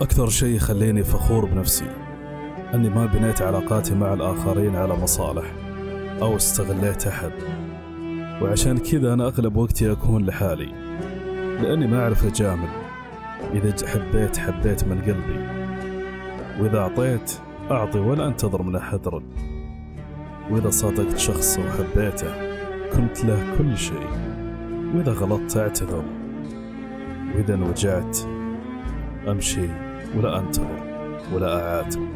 أكثر شيء يخليني فخور بنفسي أني ما بنيت علاقاتي مع الآخرين على مصالح أو استغليت أحد. وعشان كذا أنا أغلب وقتي أكون لحالي لأني ما أعرف أجامل إذا حبيت حبيت من قلبي. وإذا أعطيت أعطي ولا أنتظر من أحد رد. وإذا صادقت شخص وحبيته كنت له كل شيء. وإذا غلطت أعتذر. وإذا انوجعت أمشي. ولا أنتظر ولا أعاتب